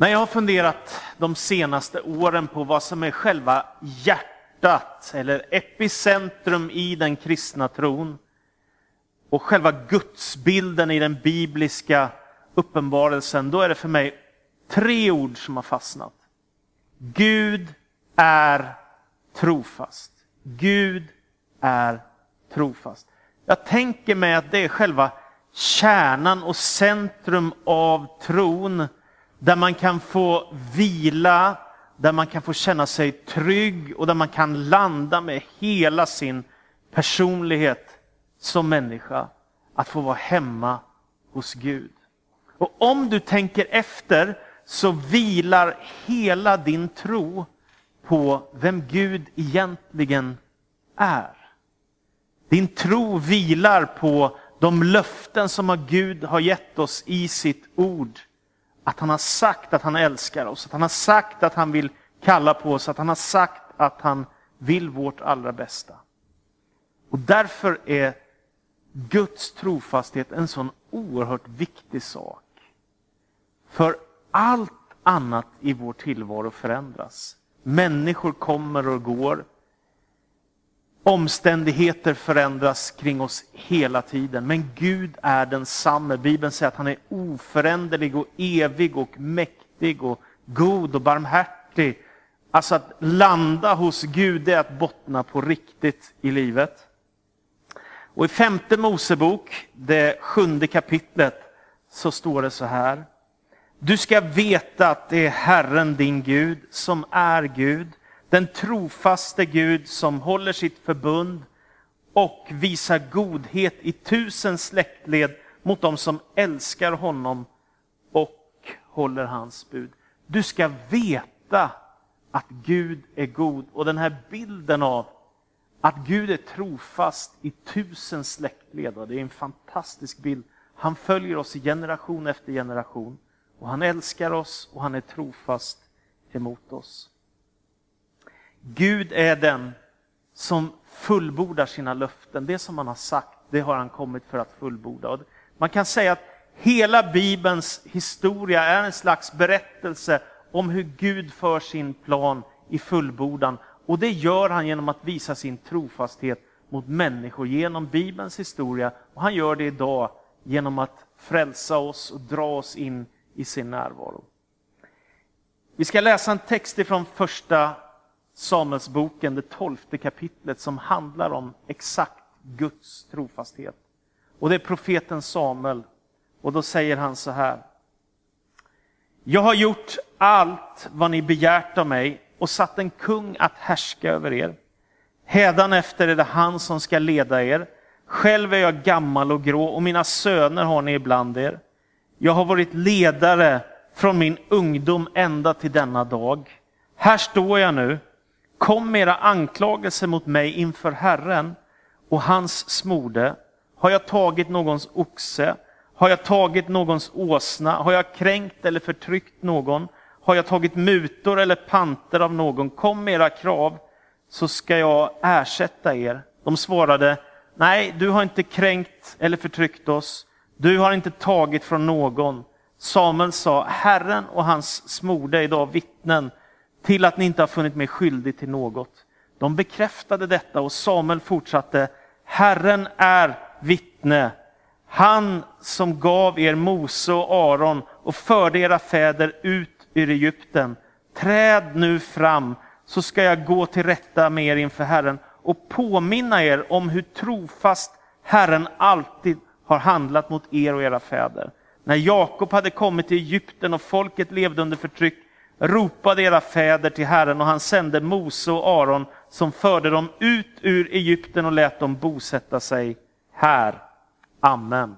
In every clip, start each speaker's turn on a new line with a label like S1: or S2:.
S1: När jag har funderat de senaste åren på vad som är själva hjärtat eller epicentrum i den kristna tron och själva gudsbilden i den bibliska uppenbarelsen, då är det för mig tre ord som har fastnat. Gud är trofast. Gud är trofast. Jag tänker mig att det är själva kärnan och centrum av tron där man kan få vila, där man kan få känna sig trygg och där man kan landa med hela sin personlighet som människa. Att få vara hemma hos Gud. Och om du tänker efter så vilar hela din tro på vem Gud egentligen är. Din tro vilar på de löften som Gud har gett oss i sitt ord. Att han har sagt att han älskar oss, att han har sagt att han vill kalla på oss, att han har sagt att han vill vårt allra bästa. Och därför är Guds trofasthet en sån oerhört viktig sak. För allt annat i vår tillvaro förändras. Människor kommer och går. Omständigheter förändras kring oss hela tiden. Men Gud är densamme. Bibeln säger att han är oföränderlig och evig och mäktig och god och barmhärtig. Alltså att landa hos Gud är att bottna på riktigt i livet. Och i femte Mosebok, det sjunde kapitlet, så står det så här. Du ska veta att det är Herren din Gud som är Gud, den trofaste Gud som håller sitt förbund och visar godhet i tusen släktled mot dem som älskar honom och håller hans bud. Du ska veta att Gud är god. Och den här bilden av att Gud är trofast i tusen släktled, det är en fantastisk bild. Han följer oss i generation efter generation. Och han älskar oss och han är trofast emot oss. Gud är den som fullbordar sina löften. Det som han har sagt, det har han kommit för att fullborda. Man kan säga att hela Bibelns historia är en slags berättelse om hur Gud för sin plan i fullbordan. Och det gör han genom att visa sin trofasthet mot människor genom Bibelns historia. Och han gör det idag genom att frälsa oss och dra oss in i sin närvaro. Vi ska läsa en text ifrån första Samuelsboken, det tolfte kapitlet, som handlar om exakt Guds trofasthet. Och det är profeten Samuel. Och då säger han så här. Jag har gjort allt vad ni begärt av mig och satt en kung att härska över er. Hädanefter är det han som ska leda er. Själv är jag gammal och grå och mina söner har ni ibland er. Jag har varit ledare från min ungdom ända till denna dag. Här står jag nu. Kom med era anklagelser mot mig inför Herren och hans smorde. Har jag tagit någons oxe? Har jag tagit någons åsna? Har jag kränkt eller förtryckt någon? Har jag tagit mutor eller panter av någon? Kom med era krav så ska jag ersätta er. De svarade, nej, du har inte kränkt eller förtryckt oss. Du har inte tagit från någon. Samuel sa, Herren och hans smorde är idag vittnen till att ni inte har funnit mig skyldig till något. De bekräftade detta och Samuel fortsatte, Herren är vittne. Han som gav er Mose och Aron och förde era fäder ut ur Egypten. Träd nu fram så ska jag gå till rätta med er inför Herren och påminna er om hur trofast Herren alltid har handlat mot er och era fäder. När Jakob hade kommit till Egypten och folket levde under förtryck ropade era fäder till Herren och han sände Mose och Aron som förde dem ut ur Egypten och lät dem bosätta sig här. Amen.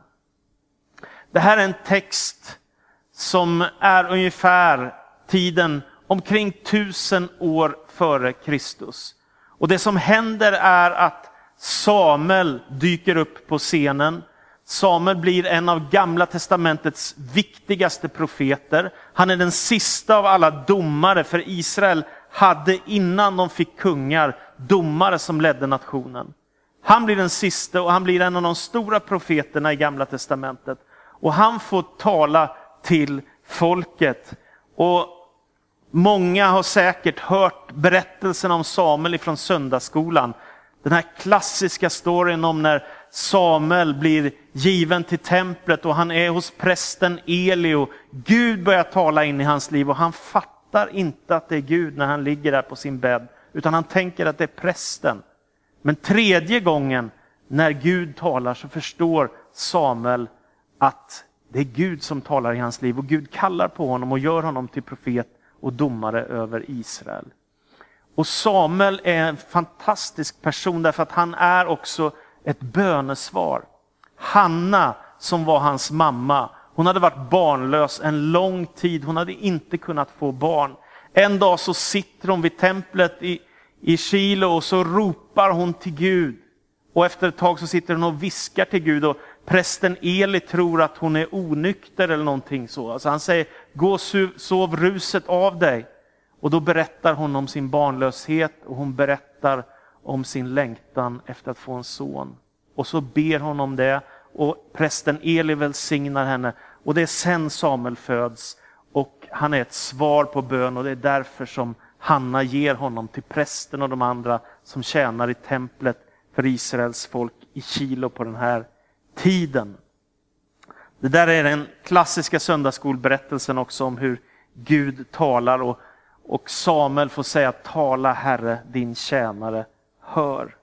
S1: Det här är en text som är ungefär tiden omkring tusen år före Kristus. Och det som händer är att Samuel dyker upp på scenen. Samuel blir en av Gamla testamentets viktigaste profeter. Han är den sista av alla domare, för Israel hade innan de fick kungar domare som ledde nationen. Han blir den sista och han blir en av de stora profeterna i Gamla testamentet. Och han får tala till folket. Och Många har säkert hört berättelsen om Samuel ifrån söndagsskolan. Den här klassiska storyn om när Samuel blir given till templet och han är hos prästen Eli och Gud börjar tala in i hans liv och han fattar inte att det är Gud när han ligger där på sin bädd, utan han tänker att det är prästen. Men tredje gången när Gud talar så förstår Samuel att det är Gud som talar i hans liv och Gud kallar på honom och gör honom till profet och domare över Israel. Och Samuel är en fantastisk person därför att han är också ett bönesvar. Hanna som var hans mamma, hon hade varit barnlös en lång tid, hon hade inte kunnat få barn. En dag så sitter hon vid templet i, i Kilo och så ropar hon till Gud. Och efter ett tag så sitter hon och viskar till Gud och prästen Eli tror att hon är onykter eller någonting så. Alltså han säger, gå och sov ruset av dig. Och då berättar hon om sin barnlöshet och hon berättar om sin längtan efter att få en son. Och så ber hon om det och prästen Eli välsignar henne. Och det är sen Samuel föds och han är ett svar på bön och det är därför som Hanna ger honom till prästen och de andra som tjänar i templet för Israels folk i Kilo på den här tiden. Det där är den klassiska söndagsskolberättelsen också om hur Gud talar och, och Samuel får säga tala Herre, din tjänare hör.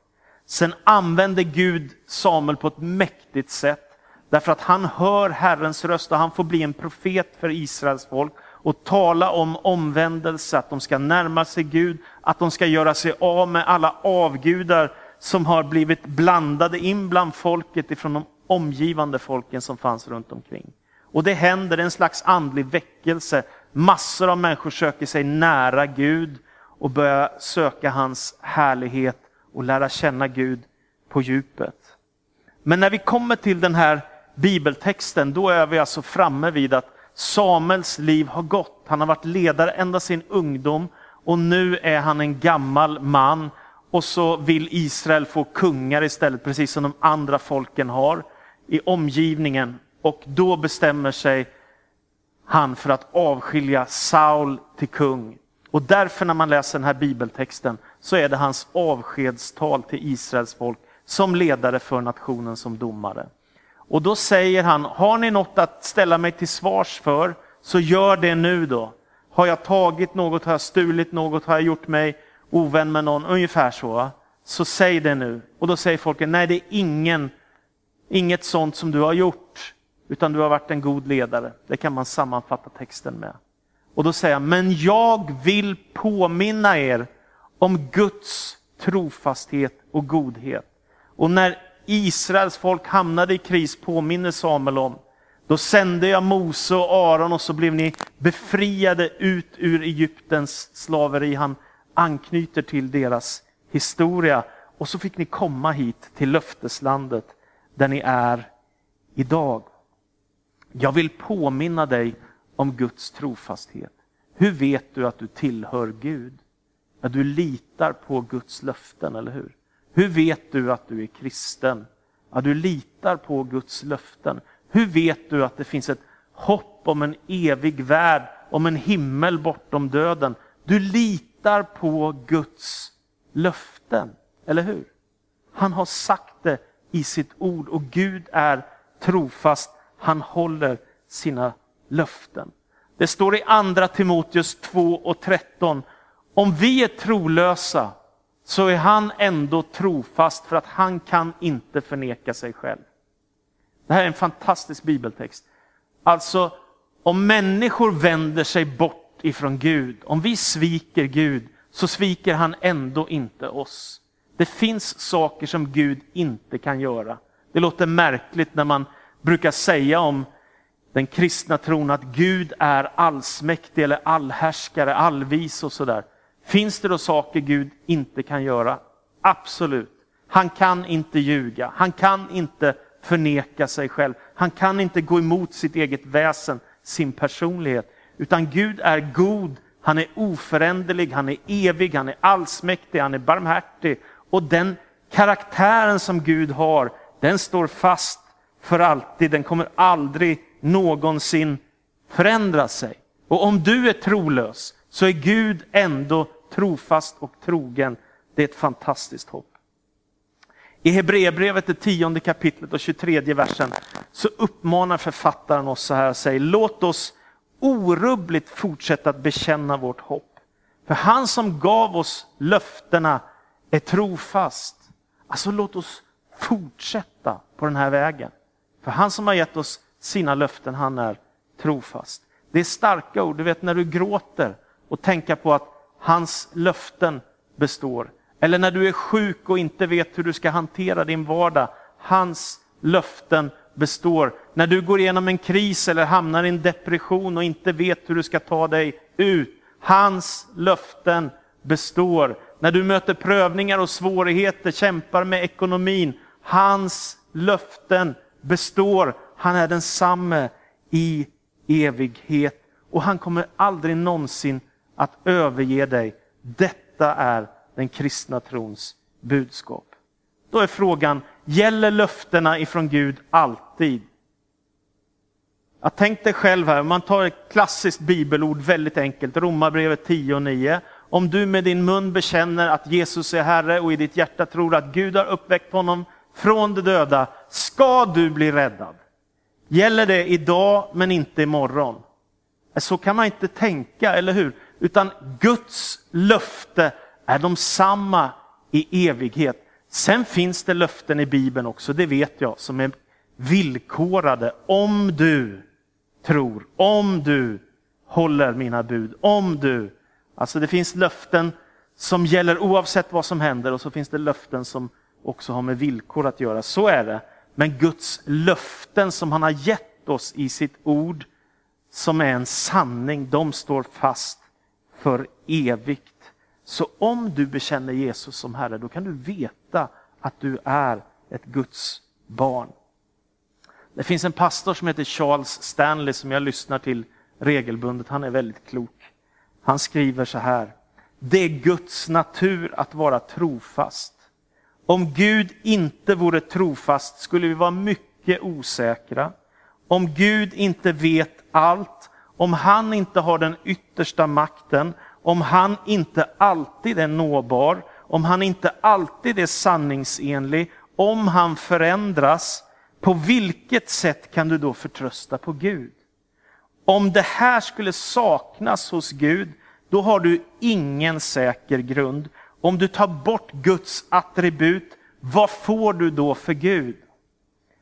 S1: Sen använder Gud Samuel på ett mäktigt sätt därför att han hör Herrens röst och han får bli en profet för Israels folk och tala om omvändelse, att de ska närma sig Gud, att de ska göra sig av med alla avgudar som har blivit blandade in bland folket ifrån de omgivande folken som fanns runt omkring. Och det händer en slags andlig väckelse. Massor av människor söker sig nära Gud och börjar söka hans härlighet och lära känna Gud på djupet. Men när vi kommer till den här bibeltexten, då är vi alltså framme vid att Samuels liv har gått. Han har varit ledare ända sin ungdom och nu är han en gammal man och så vill Israel få kungar istället, precis som de andra folken har i omgivningen. Och då bestämmer sig han för att avskilja Saul till kung. Och därför när man läser den här bibeltexten så är det hans avskedstal till Israels folk som ledare för nationen som domare. Och då säger han, har ni något att ställa mig till svars för, så gör det nu då. Har jag tagit något, har jag stulit något, har jag gjort mig ovän med någon, ungefär så. Så säg det nu. Och då säger folket, nej det är ingen, inget sånt som du har gjort, utan du har varit en god ledare. Det kan man sammanfatta texten med. Och då säger han, men jag vill påminna er om Guds trofasthet och godhet. Och när Israels folk hamnade i kris påminner Samuel om, då sände jag Mose och Aron och så blev ni befriade ut ur Egyptens slaveri. Han anknyter till deras historia. Och så fick ni komma hit till löfteslandet där ni är idag. Jag vill påminna dig om Guds trofasthet. Hur vet du att du tillhör Gud? Ja, du litar på Guds löften, eller hur? Hur vet du att du är kristen? Ja, du litar på Guds löften. Hur vet du att det finns ett hopp om en evig värld, om en himmel bortom döden? Du litar på Guds löften, eller hur? Han har sagt det i sitt ord och Gud är trofast. Han håller sina löften. Det står i andra Timoteus 2 och 13. Om vi är trolösa så är han ändå trofast för att han kan inte förneka sig själv. Det här är en fantastisk bibeltext. Alltså, om människor vänder sig bort ifrån Gud, om vi sviker Gud, så sviker han ändå inte oss. Det finns saker som Gud inte kan göra. Det låter märkligt när man brukar säga om den kristna tron att Gud är allsmäktig eller allhärskare, allvis och sådär. Finns det då saker Gud inte kan göra? Absolut. Han kan inte ljuga, han kan inte förneka sig själv. Han kan inte gå emot sitt eget väsen, sin personlighet. Utan Gud är god, han är oföränderlig, han är evig, han är allsmäktig, han är barmhärtig. Och den karaktären som Gud har, den står fast för alltid. Den kommer aldrig någonsin förändra sig. Och om du är trolös så är Gud ändå trofast och trogen. Det är ett fantastiskt hopp. I Hebreerbrevet, det tionde kapitlet och 23 versen, så uppmanar författaren oss så här och säger, låt oss orubbligt fortsätta att bekänna vårt hopp. För han som gav oss löftena är trofast. Alltså låt oss fortsätta på den här vägen. För han som har gett oss sina löften, han är trofast. Det är starka ord, du vet när du gråter och tänka på att hans löften består. Eller när du är sjuk och inte vet hur du ska hantera din vardag. Hans löften består. När du går igenom en kris eller hamnar i en depression och inte vet hur du ska ta dig ut. Hans löften består. När du möter prövningar och svårigheter, kämpar med ekonomin. Hans löften består. Han är densamme i evighet och han kommer aldrig någonsin att överge dig. Detta är den kristna trons budskap. Då är frågan, gäller löftena ifrån Gud alltid? Jag tänk dig själv här, man tar ett klassiskt bibelord väldigt enkelt, Romarbrevet 10 och 9. Om du med din mun bekänner att Jesus är Herre och i ditt hjärta tror att Gud har uppväckt honom från de döda, ska du bli räddad. Gäller det idag men inte imorgon? Så kan man inte tänka, eller hur? Utan Guds löfte är de samma i evighet. Sen finns det löften i Bibeln också, det vet jag, som är villkorade. Om du tror, om du håller mina bud, om du. Alltså det finns löften som gäller oavsett vad som händer och så finns det löften som också har med villkor att göra. Så är det. Men Guds löften som han har gett oss i sitt ord, som är en sanning, de står fast för evigt. Så om du bekänner Jesus som Herre, då kan du veta att du är ett Guds barn. Det finns en pastor som heter Charles Stanley som jag lyssnar till regelbundet. Han är väldigt klok. Han skriver så här. Det är Guds natur att vara trofast. Om Gud inte vore trofast skulle vi vara mycket osäkra. Om Gud inte vet allt, om han inte har den yttersta makten, om han inte alltid är nåbar, om han inte alltid är sanningsenlig, om han förändras, på vilket sätt kan du då förtrösta på Gud? Om det här skulle saknas hos Gud, då har du ingen säker grund. Om du tar bort Guds attribut, vad får du då för Gud?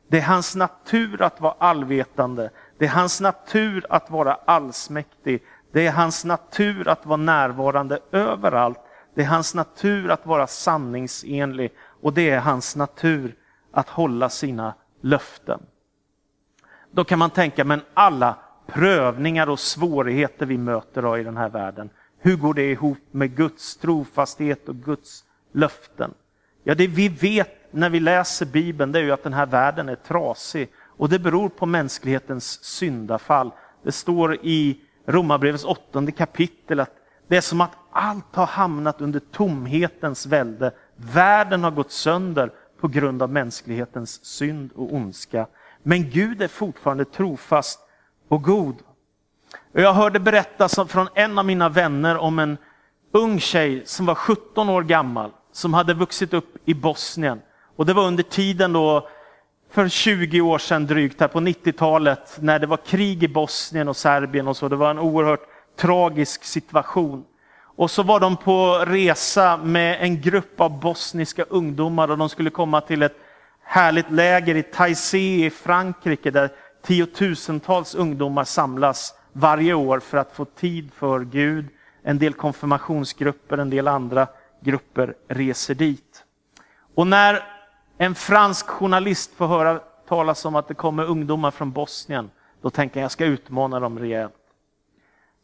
S1: Det är hans natur att vara allvetande. Det är hans natur att vara allsmäktig. Det är hans natur att vara närvarande överallt. Det är hans natur att vara sanningsenlig och det är hans natur att hålla sina löften. Då kan man tänka, men alla prövningar och svårigheter vi möter i den här världen, hur går det ihop med Guds trofasthet och Guds löften? Ja, det vi vet när vi läser Bibeln, det är ju att den här världen är trasig och det beror på mänsklighetens syndafall. Det står i Romarbrevets åttonde kapitel att det är som att allt har hamnat under tomhetens välde. Världen har gått sönder på grund av mänsklighetens synd och ondska. Men Gud är fortfarande trofast och god. Jag hörde berättas från en av mina vänner om en ung tjej som var 17 år gammal, som hade vuxit upp i Bosnien. Och det var under tiden då för 20 år sedan drygt, här på 90-talet, när det var krig i Bosnien och Serbien och så. Det var en oerhört tragisk situation. Och så var de på resa med en grupp av bosniska ungdomar och de skulle komma till ett härligt läger i Taizé i Frankrike där tiotusentals ungdomar samlas varje år för att få tid för Gud. En del konfirmationsgrupper, en del andra grupper reser dit. Och när en fransk journalist får höra talas om att det kommer ungdomar från Bosnien, då tänker jag jag ska utmana dem rejält.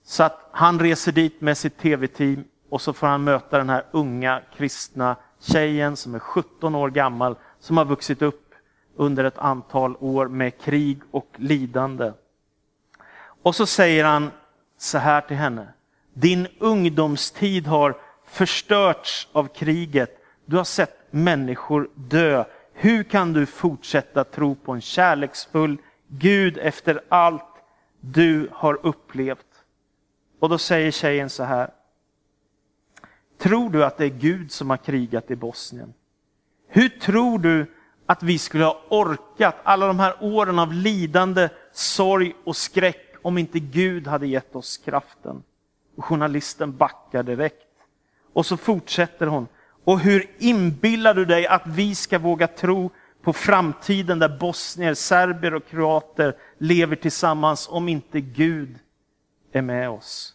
S1: Så att han reser dit med sitt tv-team och så får han möta den här unga kristna tjejen som är 17 år gammal, som har vuxit upp under ett antal år med krig och lidande. Och så säger han så här till henne. Din ungdomstid har förstörts av kriget. Du har sett människor dö. Hur kan du fortsätta tro på en kärleksfull Gud efter allt du har upplevt? Och då säger tjejen så här. Tror du att det är Gud som har krigat i Bosnien? Hur tror du att vi skulle ha orkat alla de här åren av lidande, sorg och skräck om inte Gud hade gett oss kraften? Och journalisten backar direkt. Och så fortsätter hon. Och hur inbillar du dig att vi ska våga tro på framtiden där bosnier, serber och kroater lever tillsammans om inte Gud är med oss?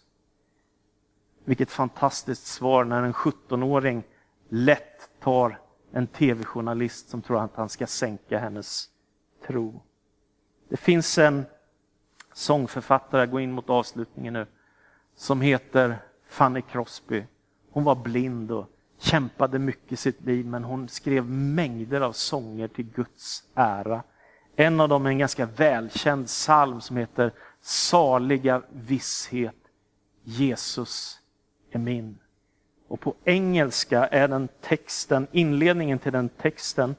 S1: Vilket fantastiskt svar när en 17-åring lätt tar en tv-journalist som tror att han ska sänka hennes tro. Det finns en sångförfattare, jag går in mot avslutningen nu, som heter Fanny Crosby. Hon var blind och kämpade mycket i sitt liv, men hon skrev mängder av sånger till Guds ära. En av dem är en ganska välkänd psalm som heter Saliga visshet, Jesus är min. Och på engelska är den texten, inledningen till den texten,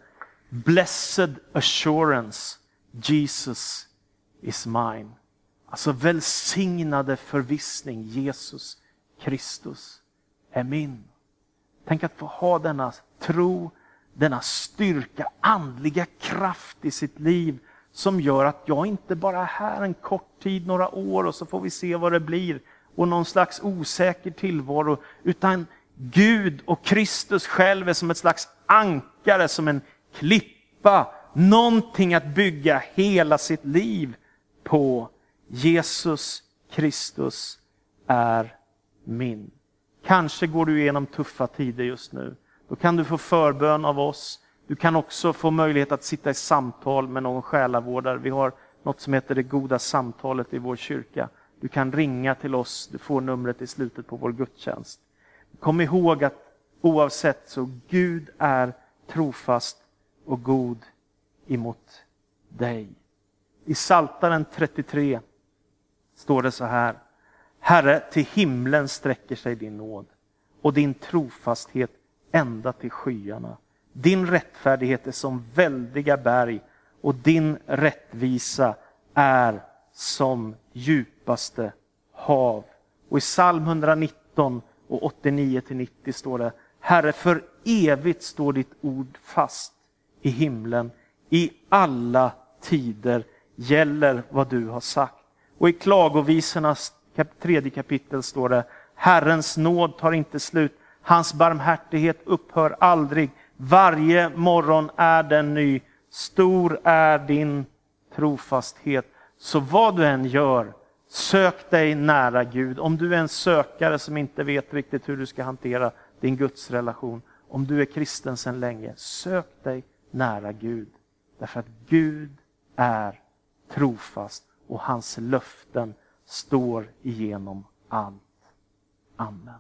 S1: Blessed assurance, Jesus is mine. Alltså välsignade förvissning, Jesus Kristus är min. Tänk att få ha denna tro, denna styrka, andliga kraft i sitt liv som gör att jag inte bara är här en kort tid, några år och så får vi se vad det blir och någon slags osäker tillvaro, utan Gud och Kristus själv är som ett slags ankare, som en klippa, någonting att bygga hela sitt liv på. Jesus Kristus är min. Kanske går du igenom tuffa tider just nu. Då kan du få förbön av oss. Du kan också få möjlighet att sitta i samtal med någon själavårdare. Vi har något som heter det goda samtalet i vår kyrka. Du kan ringa till oss, du får numret i slutet på vår gudstjänst. Kom ihåg att oavsett så Gud är trofast och god emot dig. I Saltaren 33 står det så här. Herre, till himlen sträcker sig din nåd och din trofasthet ända till skyarna. Din rättfärdighet är som väldiga berg och din rättvisa är som djupaste hav. Och i psalm 119 och 89 till 90 står det Herre, för evigt står ditt ord fast i himlen. I alla tider gäller vad du har sagt. Och i klagovisornas tredje kapitel står det Herrens nåd tar inte slut. Hans barmhärtighet upphör aldrig. Varje morgon är den ny. Stor är din trofasthet. Så vad du än gör, sök dig nära Gud. Om du är en sökare som inte vet riktigt hur du ska hantera din gudsrelation, om du är kristen sedan länge, sök dig nära Gud. Därför att Gud är trofast och hans löften står igenom allt. Amen.